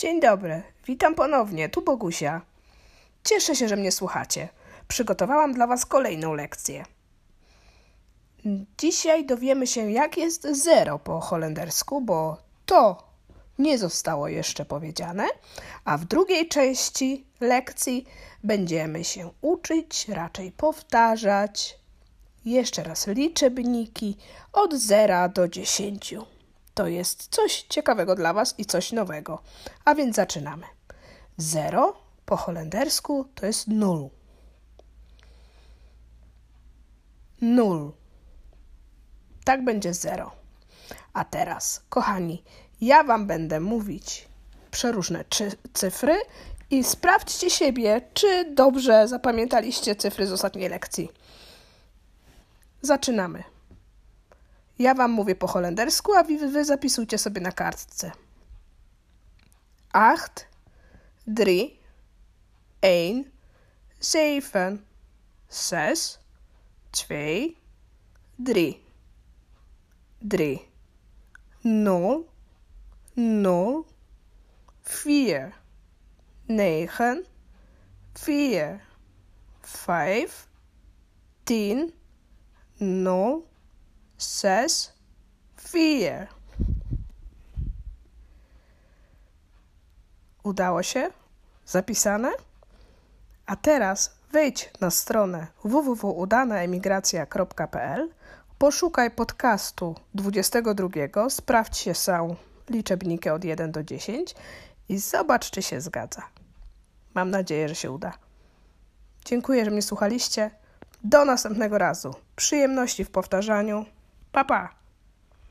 Dzień dobry, witam ponownie, tu Bogusia. Cieszę się, że mnie słuchacie. Przygotowałam dla Was kolejną lekcję. Dzisiaj dowiemy się, jak jest zero po holendersku, bo to nie zostało jeszcze powiedziane, a w drugiej części lekcji będziemy się uczyć, raczej powtarzać jeszcze raz liczebniki od 0 do 10. To jest coś ciekawego dla Was i coś nowego. A więc zaczynamy. 0 po holendersku to jest 0. 0. Tak będzie 0. A teraz, kochani, ja Wam będę mówić przeróżne cyfry i sprawdźcie siebie, czy dobrze zapamiętaliście cyfry z ostatniej lekcji. Zaczynamy. Ja wam mówię po holendersku, a wy, wy zapisujcie sobie na kartce. Acht, drie, een, zeven, zes, twee, drie. Drie. Nul, nul, vier, negen, vier, vijf, tien, nul, zes, vier. Udało się? Zapisane? A teraz wejdź na stronę www.udanaemigracja.pl, poszukaj podcastu 22, sprawdź się są liczebniki od 1 do 10 i zobacz, czy się zgadza. Mam nadzieję, że się uda. Dziękuję, że mnie słuchaliście. Do następnego razu. Przyjemności w powtarzaniu. Papa."